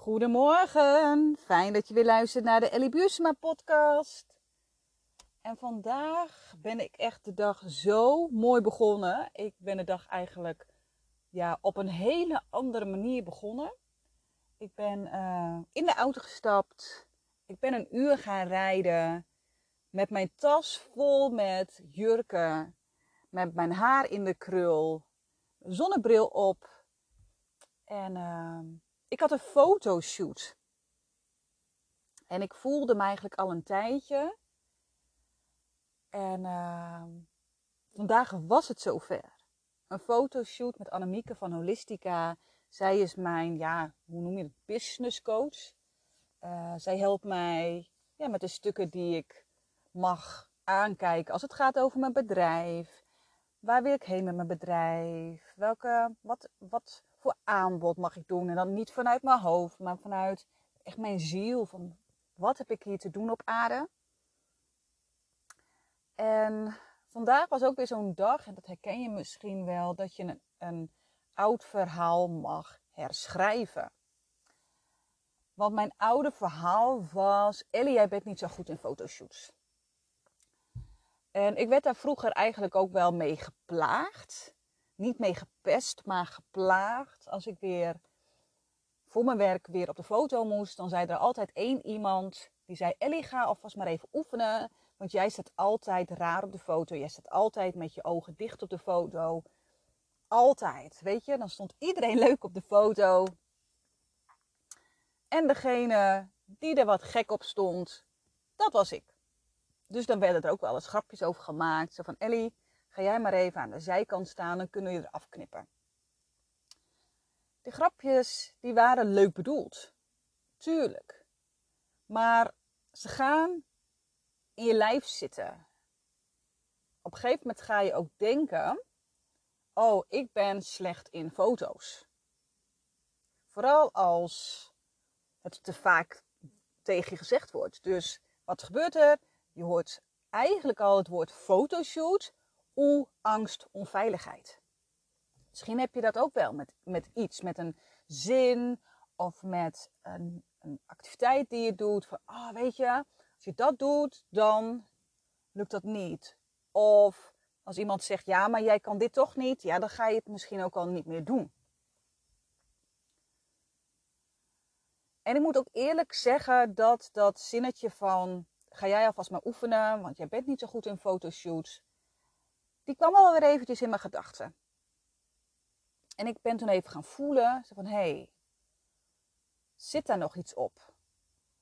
Goedemorgen, fijn dat je weer luistert naar de Ellie Buursma podcast. En vandaag ben ik echt de dag zo mooi begonnen. Ik ben de dag eigenlijk ja, op een hele andere manier begonnen. Ik ben uh, in de auto gestapt. Ik ben een uur gaan rijden met mijn tas vol met jurken, met mijn haar in de krul, zonnebril op. En uh, ik had een fotoshoot. En ik voelde me eigenlijk al een tijdje. En uh, vandaag was het zover. Een fotoshoot met Annemieke van Holistica. Zij is mijn, ja, hoe noem je het, business coach. Uh, zij helpt mij ja, met de stukken die ik mag aankijken als het gaat over mijn bedrijf. Waar wil ik heen met mijn bedrijf? Welke, wat, wat voor aanbod mag ik doen? En dan niet vanuit mijn hoofd, maar vanuit echt mijn ziel. Van wat heb ik hier te doen op aarde? En vandaag was ook weer zo'n dag, en dat herken je misschien wel, dat je een, een oud verhaal mag herschrijven. Want mijn oude verhaal was: Ellie, jij bent niet zo goed in fotoshoots. En ik werd daar vroeger eigenlijk ook wel mee geplaagd. Niet mee gepest, maar geplaagd. Als ik weer voor mijn werk weer op de foto moest, dan zei er altijd één iemand die zei: Ellie, ga alvast maar even oefenen. Want jij staat altijd raar op de foto. Jij staat altijd met je ogen dicht op de foto. Altijd, weet je? Dan stond iedereen leuk op de foto. En degene die er wat gek op stond, dat was ik. Dus dan werden er ook wel eens grapjes over gemaakt. Zo van Ellie, ga jij maar even aan de zijkant staan, dan kunnen we je eraf knippen. De grapjes, die waren leuk bedoeld. Tuurlijk. Maar ze gaan in je lijf zitten. Op een gegeven moment ga je ook denken: Oh, ik ben slecht in foto's. Vooral als het te vaak tegen je gezegd wordt. Dus wat gebeurt er? Je hoort eigenlijk al het woord fotoshoot, oeh, angst, onveiligheid. Misschien heb je dat ook wel met, met iets, met een zin of met een, een activiteit die je doet. Van, ah, oh, weet je, als je dat doet, dan lukt dat niet. Of als iemand zegt, ja, maar jij kan dit toch niet, ja, dan ga je het misschien ook al niet meer doen. En ik moet ook eerlijk zeggen dat dat zinnetje van ga jij alvast maar oefenen, want jij bent niet zo goed in fotoshoots. Die kwam wel weer eventjes in mijn gedachten. En ik ben toen even gaan voelen, van hé, hey, zit daar nog iets op?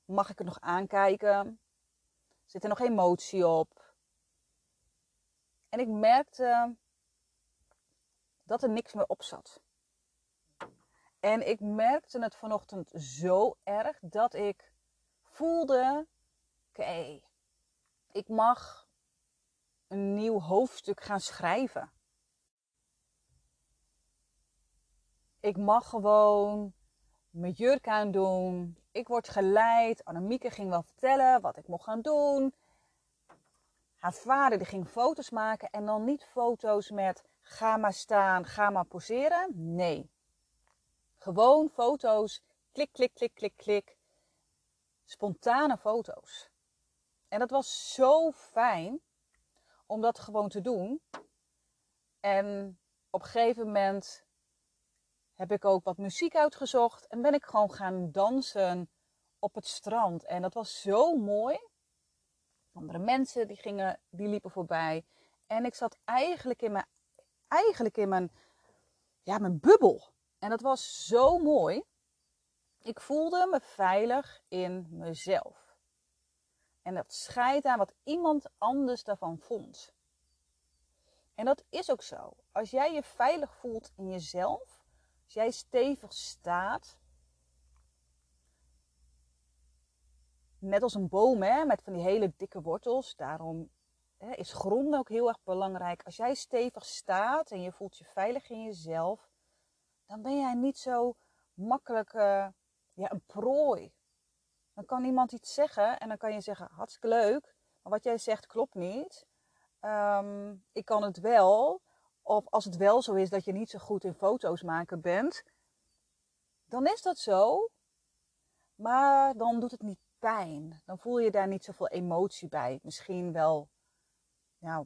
Mag ik het nog aankijken? Zit er nog emotie op? En ik merkte dat er niks meer op zat. En ik merkte het vanochtend zo erg dat ik voelde: oké, ik mag een nieuw hoofdstuk gaan schrijven. Ik mag gewoon mijn jurk aandoen. Ik word geleid. Annemieke ging wel vertellen wat ik mocht gaan doen. Haar vader die ging foto's maken en dan niet foto's met ga maar staan, ga maar poseren. Nee. Gewoon foto's, klik, klik, klik, klik, klik. Spontane foto's. En dat was zo fijn om dat gewoon te doen. En op een gegeven moment heb ik ook wat muziek uitgezocht en ben ik gewoon gaan dansen op het strand. En dat was zo mooi. Andere mensen die gingen, die liepen voorbij. En ik zat eigenlijk in mijn, eigenlijk in mijn, ja, mijn bubbel. En dat was zo mooi. Ik voelde me veilig in mezelf. En dat scheidt aan wat iemand anders daarvan vond. En dat is ook zo. Als jij je veilig voelt in jezelf, als jij stevig staat, net als een boom hè, met van die hele dikke wortels, daarom hè, is gronden ook heel erg belangrijk. Als jij stevig staat en je voelt je veilig in jezelf, dan ben jij niet zo makkelijk uh, ja, een prooi. Dan kan iemand iets zeggen en dan kan je zeggen, hartstikke leuk, maar wat jij zegt klopt niet. Um, ik kan het wel. Of als het wel zo is dat je niet zo goed in foto's maken bent, dan is dat zo. Maar dan doet het niet pijn. Dan voel je daar niet zoveel emotie bij. Misschien wel nou,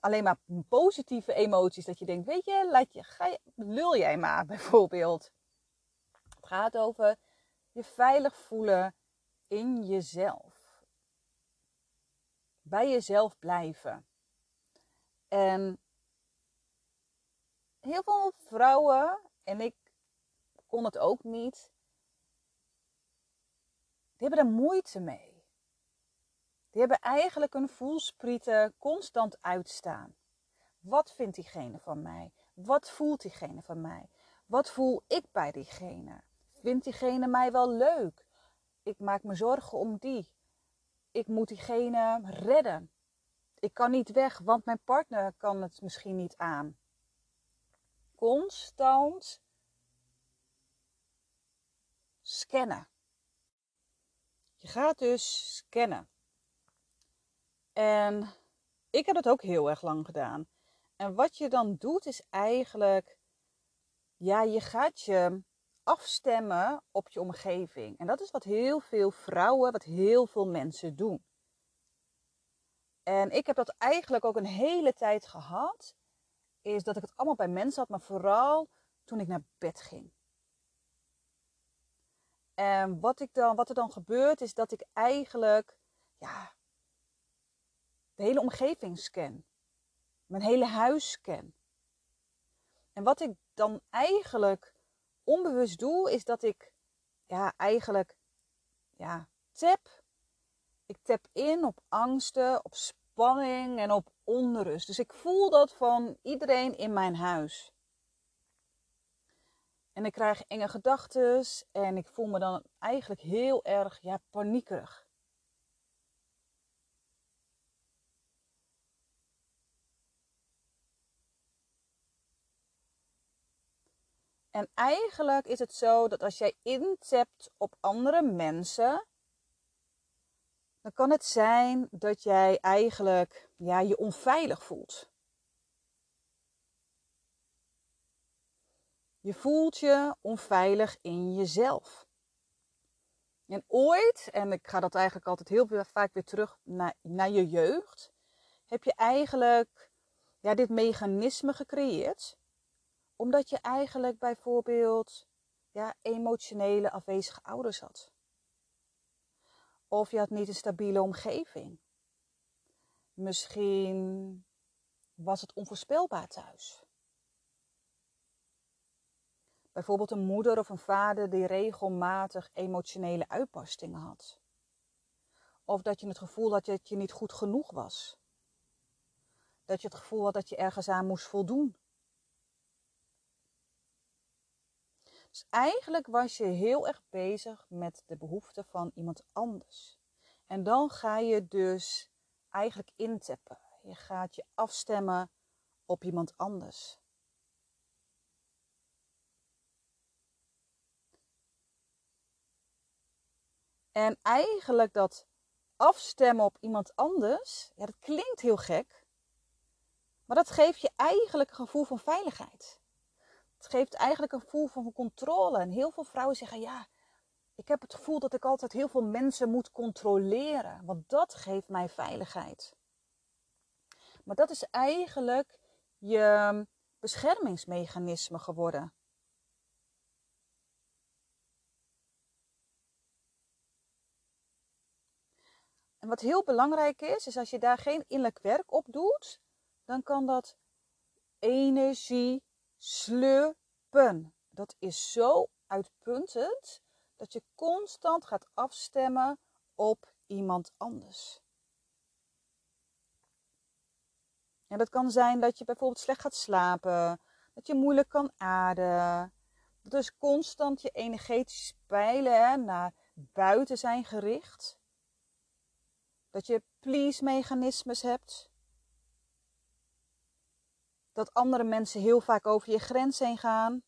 alleen maar positieve emoties. Dat je denkt, weet je, laat je, ga je, lul jij maar bijvoorbeeld. Het gaat over je veilig voelen in jezelf. Bij jezelf blijven. En heel veel vrouwen, en ik kon het ook niet, die hebben er moeite mee. Die hebben eigenlijk een voelsprieten constant uitstaan. Wat vindt diegene van mij? Wat voelt diegene van mij? Wat voel ik bij diegene? Vindt diegene mij wel leuk? Ik maak me zorgen om die. Ik moet diegene redden. Ik kan niet weg, want mijn partner kan het misschien niet aan. Constant scannen. Je gaat dus scannen. En ik heb dat ook heel erg lang gedaan. En wat je dan doet is eigenlijk, ja, je gaat je afstemmen op je omgeving. En dat is wat heel veel vrouwen, wat heel veel mensen doen. En ik heb dat eigenlijk ook een hele tijd gehad. Is dat ik het allemaal bij mensen had, maar vooral toen ik naar bed ging. En wat, ik dan, wat er dan gebeurt, is dat ik eigenlijk ja, de hele omgeving scan. Mijn hele huis scan. En wat ik dan eigenlijk onbewust doe, is dat ik ja, eigenlijk ja, tap. Ik tap in op angsten, op spanning en op onrust. Dus ik voel dat van iedereen in mijn huis. En ik krijg enge gedachten en ik voel me dan eigenlijk heel erg ja, paniekerig. En eigenlijk is het zo dat als jij intapt op andere mensen, dan kan het zijn dat jij eigenlijk ja, je onveilig voelt. Je voelt je onveilig in jezelf. En ooit, en ik ga dat eigenlijk altijd heel vaak weer terug naar, naar je jeugd, heb je eigenlijk ja, dit mechanisme gecreëerd. Omdat je eigenlijk bijvoorbeeld ja, emotionele afwezige ouders had. Of je had niet een stabiele omgeving. Misschien was het onvoorspelbaar thuis. Bijvoorbeeld een moeder of een vader die regelmatig emotionele uitbarstingen had. Of dat je het gevoel had dat je niet goed genoeg was. Dat je het gevoel had dat je ergens aan moest voldoen. Dus eigenlijk was je heel erg bezig met de behoeften van iemand anders. En dan ga je dus eigenlijk intappen. Je gaat je afstemmen op iemand anders. En eigenlijk dat afstemmen op iemand anders, ja, dat klinkt heel gek. Maar dat geeft je eigenlijk een gevoel van veiligheid. Het geeft eigenlijk een gevoel van controle. En heel veel vrouwen zeggen: Ja, ik heb het gevoel dat ik altijd heel veel mensen moet controleren. Want dat geeft mij veiligheid. Maar dat is eigenlijk je beschermingsmechanisme geworden. En wat heel belangrijk is, is als je daar geen innerlijk werk op doet, dan kan dat energie slurpen. Dat is zo uitpuntend dat je constant gaat afstemmen op iemand anders. En dat kan zijn dat je bijvoorbeeld slecht gaat slapen, dat je moeilijk kan ademen. Dat dus constant je energetische pijlen naar buiten zijn gericht. Dat je please-mechanismes hebt. Dat andere mensen heel vaak over je grens heen gaan.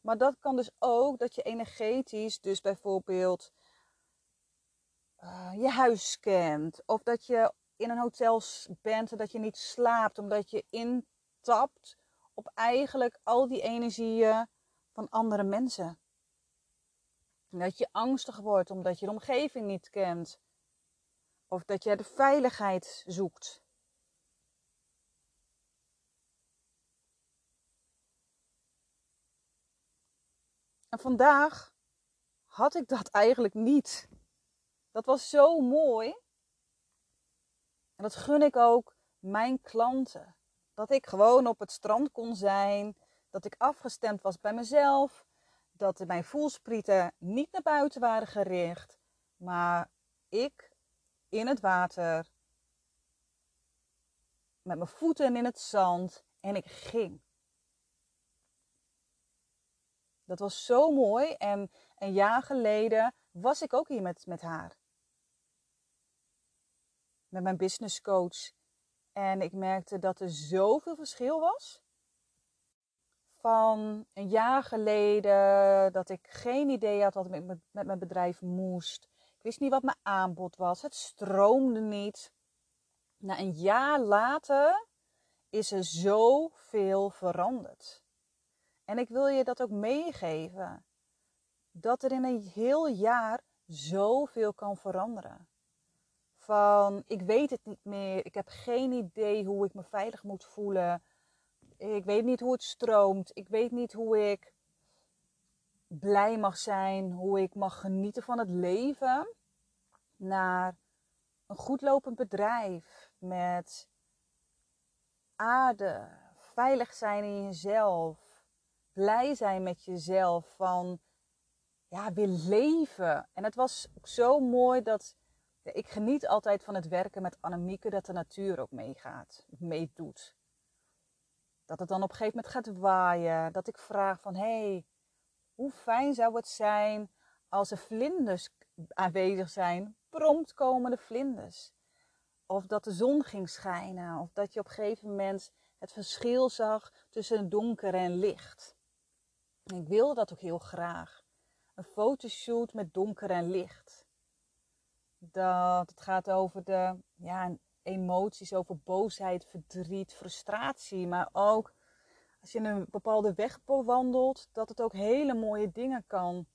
Maar dat kan dus ook dat je energetisch, dus bijvoorbeeld uh, je huis scant. Of dat je in een hotel bent en dat je niet slaapt omdat je intapt op eigenlijk al die energieën van andere mensen. Dat je angstig wordt omdat je de omgeving niet kent. Of dat je de veiligheid zoekt. En vandaag had ik dat eigenlijk niet. Dat was zo mooi. En dat gun ik ook mijn klanten. Dat ik gewoon op het strand kon zijn. Dat ik afgestemd was bij mezelf. Dat mijn voelsprieten niet naar buiten waren gericht. Maar ik in het water. Met mijn voeten in het zand. En ik ging. Dat was zo mooi. En een jaar geleden was ik ook hier met, met haar. Met mijn business coach. En ik merkte dat er zoveel verschil was. Van een jaar geleden dat ik geen idee had wat ik met, met mijn bedrijf moest. Ik wist niet wat mijn aanbod was. Het stroomde niet. Na een jaar later is er zoveel veranderd. En ik wil je dat ook meegeven. Dat er in een heel jaar zoveel kan veranderen. Van ik weet het niet meer, ik heb geen idee hoe ik me veilig moet voelen. Ik weet niet hoe het stroomt, ik weet niet hoe ik blij mag zijn, hoe ik mag genieten van het leven. Naar een goed lopend bedrijf met aarde, veilig zijn in jezelf, blij zijn met jezelf, van ja, weer leven. En het was zo mooi dat ik geniet altijd van het werken met Annemieke, dat de natuur ook meegaat, meedoet. Dat het dan op een gegeven moment gaat waaien, dat ik vraag van, hé, hey, hoe fijn zou het zijn als er vlinders aanwezig zijn, prompt komende vlinders. Of dat de zon ging schijnen, of dat je op een gegeven moment het verschil zag tussen donker en licht. Ik wil dat ook heel graag. Een fotoshoot met donker en licht. Dat het gaat over de ja, emoties, over boosheid, verdriet, frustratie. Maar ook als je een bepaalde weg bewandelt, dat het ook hele mooie dingen kan.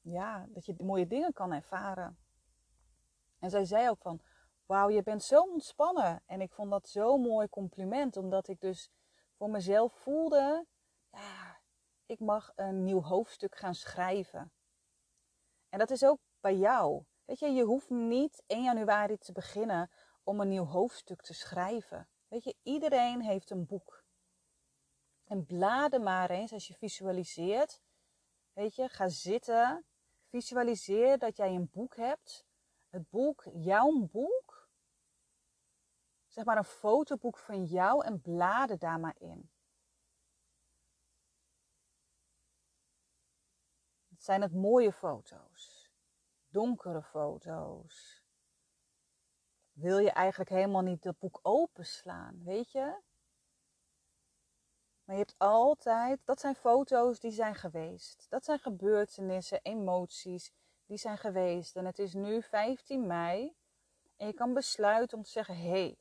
Ja, dat je mooie dingen kan ervaren. En zij zei ook van, wauw, je bent zo ontspannen. En ik vond dat zo'n mooi compliment, omdat ik dus voor mezelf voelde, ja, ik mag een nieuw hoofdstuk gaan schrijven. En dat is ook bij jou. Weet je, je hoeft niet 1 januari te beginnen om een nieuw hoofdstuk te schrijven. Weet je, iedereen heeft een boek. En blader maar eens als je visualiseert. Weet je, ga zitten. Visualiseer dat jij een boek hebt. Het boek, jouw boek. Zeg maar een fotoboek van jou en blader daar maar in. Zijn het mooie foto's? Donkere foto's? Wil je eigenlijk helemaal niet dat boek openslaan, weet je? Maar je hebt altijd, dat zijn foto's die zijn geweest. Dat zijn gebeurtenissen, emoties die zijn geweest. En het is nu 15 mei en je kan besluiten om te zeggen: hé, hey,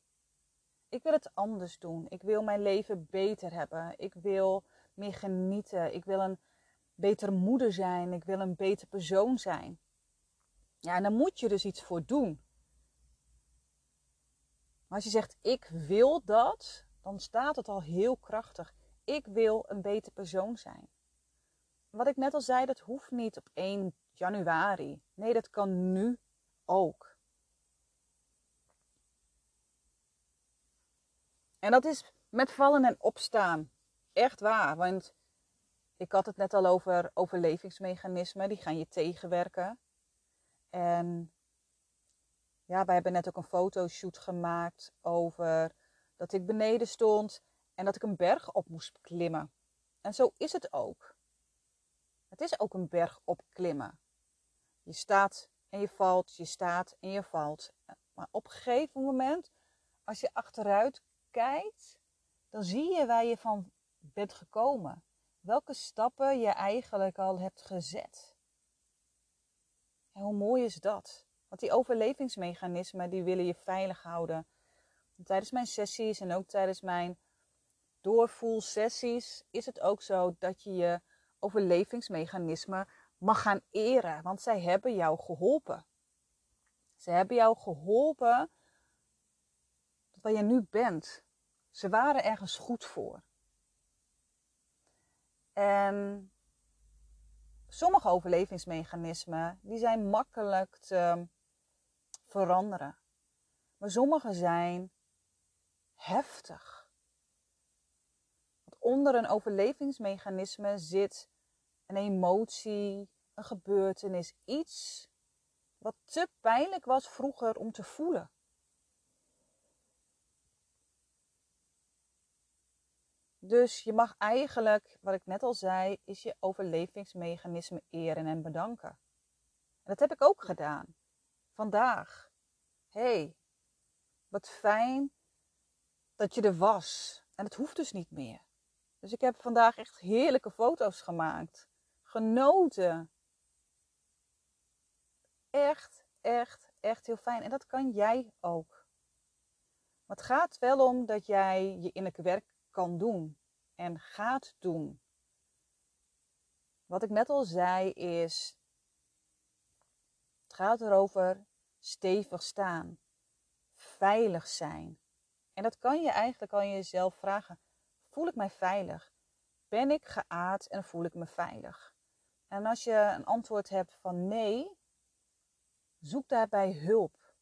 ik wil het anders doen. Ik wil mijn leven beter hebben. Ik wil meer genieten. Ik wil een betere moeder zijn. Ik wil een beter persoon zijn. Ja, en dan moet je dus iets voor doen. Maar als je zegt, ik wil dat, dan staat het al heel krachtig. Ik wil een beter persoon zijn. Wat ik net al zei, dat hoeft niet op 1 januari. Nee, dat kan nu ook. En dat is met vallen en opstaan. Echt waar. Want ik had het net al over overlevingsmechanismen, die gaan je tegenwerken. En ja, wij hebben net ook een fotoshoot gemaakt over dat ik beneden stond en dat ik een berg op moest klimmen. En zo is het ook. Het is ook een berg opklimmen. Je staat en je valt, je staat en je valt. Maar op een gegeven moment, als je achteruit kijkt, dan zie je waar je van bent gekomen welke stappen je eigenlijk al hebt gezet. En hoe mooi is dat? Want die overlevingsmechanismen die willen je veilig houden. tijdens mijn sessies en ook tijdens mijn doorvoelsessies is het ook zo dat je je overlevingsmechanismen mag gaan eren, want zij hebben jou geholpen. Ze hebben jou geholpen tot waar je nu bent. Ze waren ergens goed voor. En sommige overlevingsmechanismen die zijn makkelijk te veranderen. Maar sommige zijn heftig. Want onder een overlevingsmechanisme zit een emotie, een gebeurtenis, iets wat te pijnlijk was vroeger om te voelen. Dus je mag eigenlijk, wat ik net al zei, is je overlevingsmechanisme eren en bedanken. En dat heb ik ook gedaan. Vandaag. hey, wat fijn dat je er was. En het hoeft dus niet meer. Dus ik heb vandaag echt heerlijke foto's gemaakt. Genoten. Echt, echt, echt heel fijn. En dat kan jij ook. Maar het gaat wel om dat jij je innerlijke werk kan doen en gaat doen. Wat ik net al zei is, het gaat erover stevig staan, veilig zijn. En dat kan je eigenlijk al jezelf vragen. Voel ik mij veilig? Ben ik geaard en voel ik me veilig? En als je een antwoord hebt van nee, zoek daarbij hulp.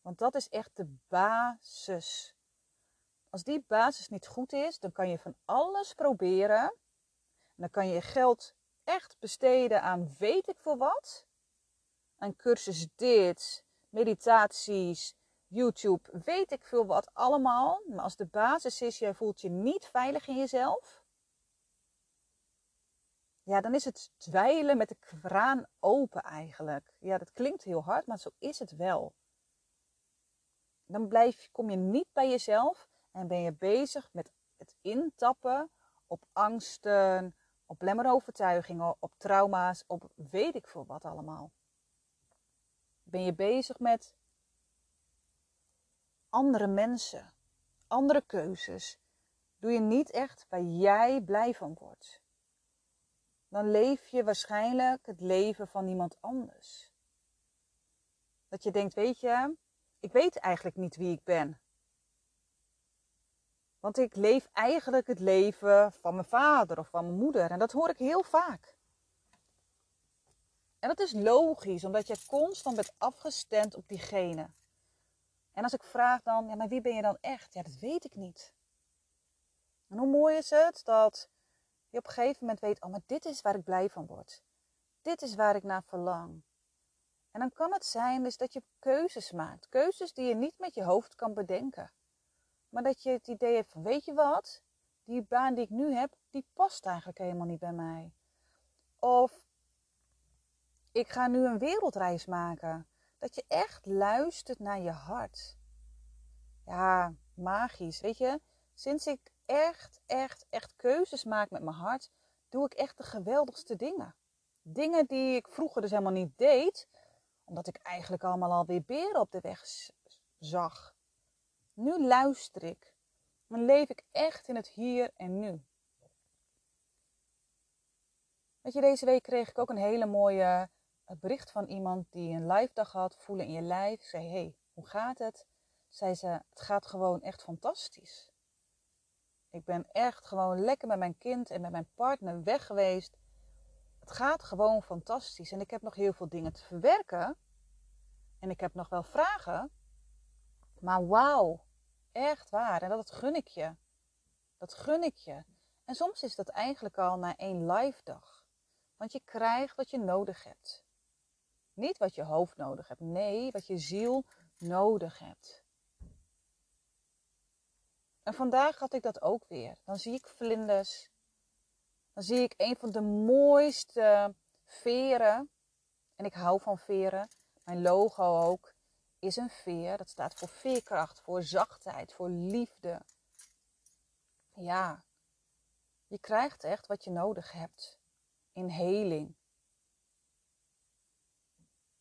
Want dat is echt de basis. Als die basis niet goed is, dan kan je van alles proberen. dan kan je geld echt besteden aan weet ik veel wat. Aan cursus dit, meditaties, YouTube, weet ik veel wat allemaal. Maar als de basis is, jij voelt je niet veilig in jezelf. Ja, dan is het dweilen met de kraan open eigenlijk. Ja, dat klinkt heel hard, maar zo is het wel. Dan blijf, kom je niet bij jezelf en ben je bezig met het intappen op angsten, op lemmerovertuigingen, op trauma's, op weet ik veel wat allemaal. Ben je bezig met andere mensen, andere keuzes. Doe je niet echt waar jij blij van wordt. Dan leef je waarschijnlijk het leven van iemand anders. Dat je denkt, weet je, ik weet eigenlijk niet wie ik ben. Want ik leef eigenlijk het leven van mijn vader of van mijn moeder. En dat hoor ik heel vaak. En dat is logisch, omdat je constant bent afgestemd op diegene. En als ik vraag dan, ja, maar wie ben je dan echt? Ja, dat weet ik niet. En hoe mooi is het dat je op een gegeven moment weet, oh, maar dit is waar ik blij van word. Dit is waar ik naar verlang. En dan kan het zijn dus dat je keuzes maakt. Keuzes die je niet met je hoofd kan bedenken. Maar dat je het idee hebt van, weet je wat? Die baan die ik nu heb, die past eigenlijk helemaal niet bij mij. Of ik ga nu een wereldreis maken. Dat je echt luistert naar je hart. Ja, magisch. Weet je, sinds ik echt, echt, echt keuzes maak met mijn hart, doe ik echt de geweldigste dingen. Dingen die ik vroeger dus helemaal niet deed, omdat ik eigenlijk allemaal alweer beren op de weg zag. Nu luister ik. Dan leef ik echt in het hier en nu. Weet je, deze week kreeg ik ook een hele mooie eh, bericht van iemand die een live dag had, voelen in je lijf. Ik zei, hey, hoe gaat het? Zei ze, het gaat gewoon echt fantastisch. Ik ben echt gewoon lekker met mijn kind en met mijn partner weg geweest. Het gaat gewoon fantastisch. En ik heb nog heel veel dingen te verwerken. En ik heb nog wel vragen. Maar wauw, echt waar. En dat gun ik je. Dat gun ik je. En soms is dat eigenlijk al na één live dag. Want je krijgt wat je nodig hebt. Niet wat je hoofd nodig hebt. Nee, wat je ziel nodig hebt. En vandaag had ik dat ook weer. Dan zie ik vlinders. Dan zie ik een van de mooiste veren. En ik hou van veren. Mijn logo ook is een veer. Dat staat voor veerkracht, voor zachtheid, voor liefde. Ja, je krijgt echt wat je nodig hebt in heling.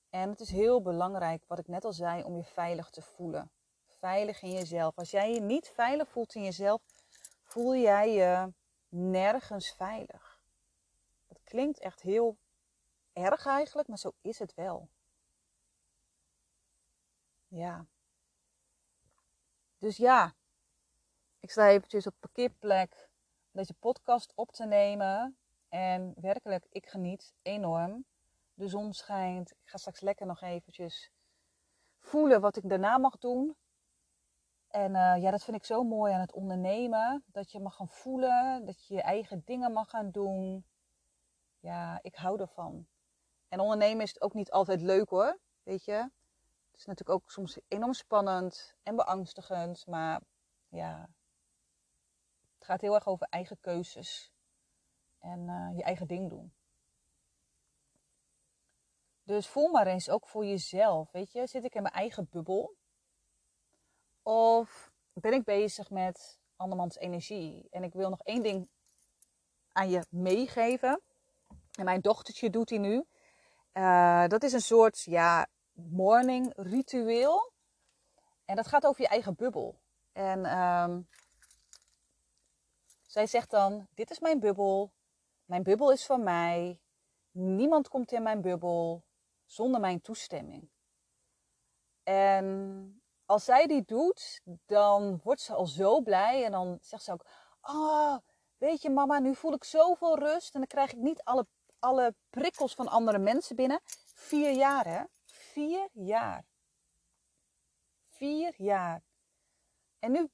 En het is heel belangrijk, wat ik net al zei, om je veilig te voelen. Veilig in jezelf. Als jij je niet veilig voelt in jezelf, voel jij je nergens veilig. Dat klinkt echt heel erg eigenlijk, maar zo is het wel. Ja. Dus ja, ik sta eventjes op parkeerplek deze podcast op te nemen. En werkelijk, ik geniet enorm. De zon schijnt. Ik ga straks lekker nog eventjes voelen wat ik daarna mag doen. En uh, ja, dat vind ik zo mooi aan het ondernemen. Dat je mag gaan voelen, dat je je eigen dingen mag gaan doen. Ja, ik hou ervan. En ondernemen is ook niet altijd leuk hoor, weet je. Het is natuurlijk ook soms enorm spannend en beangstigend. Maar ja, het gaat heel erg over eigen keuzes. En uh, je eigen ding doen. Dus voel maar eens ook voor jezelf. Weet je, zit ik in mijn eigen bubbel? Of ben ik bezig met andermans energie? En ik wil nog één ding aan je meegeven. En mijn dochtertje doet die nu. Uh, dat is een soort ja, morning ritueel. En dat gaat over je eigen bubbel. En um, zij zegt dan: Dit is mijn bubbel. Mijn bubbel is van mij. Niemand komt in mijn bubbel zonder mijn toestemming. En als zij die doet, dan wordt ze al zo blij. En dan zegt ze ook: Oh, weet je, mama, nu voel ik zoveel rust. En dan krijg ik niet alle, alle prikkels van andere mensen binnen. Vier jaar, hè? Vier jaar. Vier jaar. En nu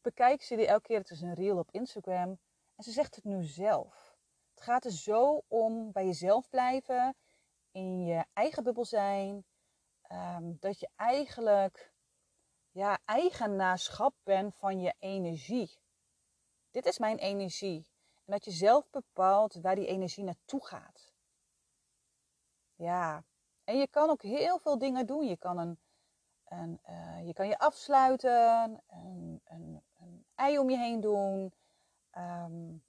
bekijkt ze die elke keer. Het is een reel op Instagram. En ze zegt het nu zelf. Het gaat er zo om bij jezelf blijven. In je eigen bubbel zijn. Ehm, dat je eigenlijk ja, eigenaarschap bent van je energie. Dit is mijn energie. En dat je zelf bepaalt waar die energie naartoe gaat. Ja, en je kan ook heel veel dingen doen. Je kan, een, uh, je, kan je afsluiten, een, een, een, ei om je heen doen. Um,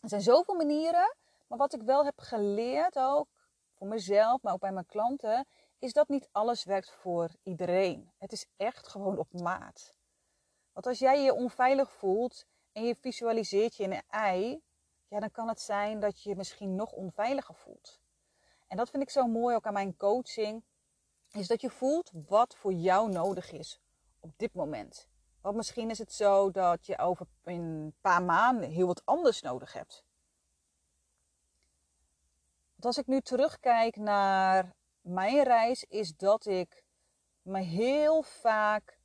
er zijn zoveel manieren. Maar wat ik wel heb geleerd ook, voor mezelf, maar ook bij mijn klanten, is dat niet alles werkt voor iedereen. Het is echt gewoon op maat. Want als jij je onveilig voelt en je visualiseert je in een ei, ja, dan kan het zijn dat je je misschien nog onveiliger voelt. En dat vind ik zo mooi ook aan mijn coaching, is dat je voelt wat voor jou nodig is op dit moment. Want misschien is het zo dat je over een paar maanden heel wat anders nodig hebt. Want als ik nu terugkijk naar mijn reis is dat ik me heel vaak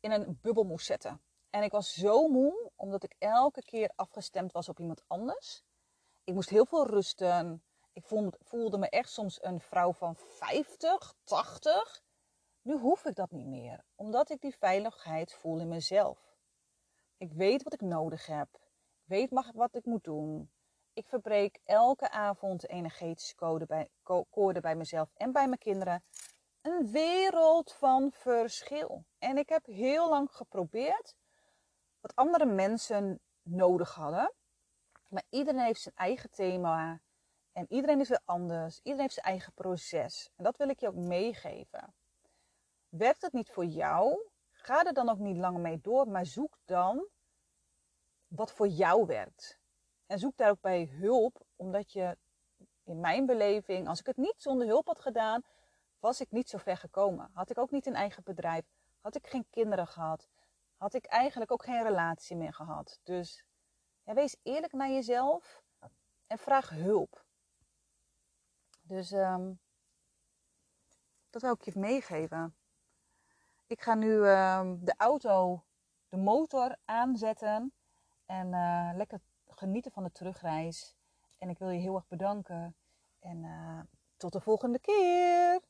in een bubbel moest zetten. En ik was zo moe, omdat ik elke keer afgestemd was op iemand anders. Ik moest heel veel rusten. Ik voelde, me echt soms een vrouw van 50, 80. Nu hoef ik dat niet meer, omdat ik die veiligheid voel in mezelf. Ik weet wat ik nodig heb. Ik weet wat ik moet doen. Ik verbreek elke avond energetische code bij, code bij mezelf en bij mijn kinderen. Een wereld van verschil. En ik heb heel lang geprobeerd wat andere mensen nodig hadden. Maar iedereen heeft zijn eigen thema. En iedereen is weer anders. Iedereen heeft zijn eigen proces. En dat wil ik je ook meegeven. Werkt het niet voor jou? Ga er dan ook niet langer mee door. Maar zoek dan wat voor jou werkt. En zoek daar ook bij hulp, omdat je in mijn beleving, als ik het niet zonder hulp had gedaan, was ik niet zo ver gekomen. Had ik ook niet een eigen bedrijf, had ik geen kinderen gehad, had ik eigenlijk ook geen relatie meer gehad. Dus ja, wees eerlijk naar jezelf en vraag hulp. Dus um, dat wil ik je meegeven. Ik ga nu um, de auto, de motor aanzetten en uh, lekker genieten van de terugreis. En ik wil je heel erg bedanken. En uh, tot de volgende keer.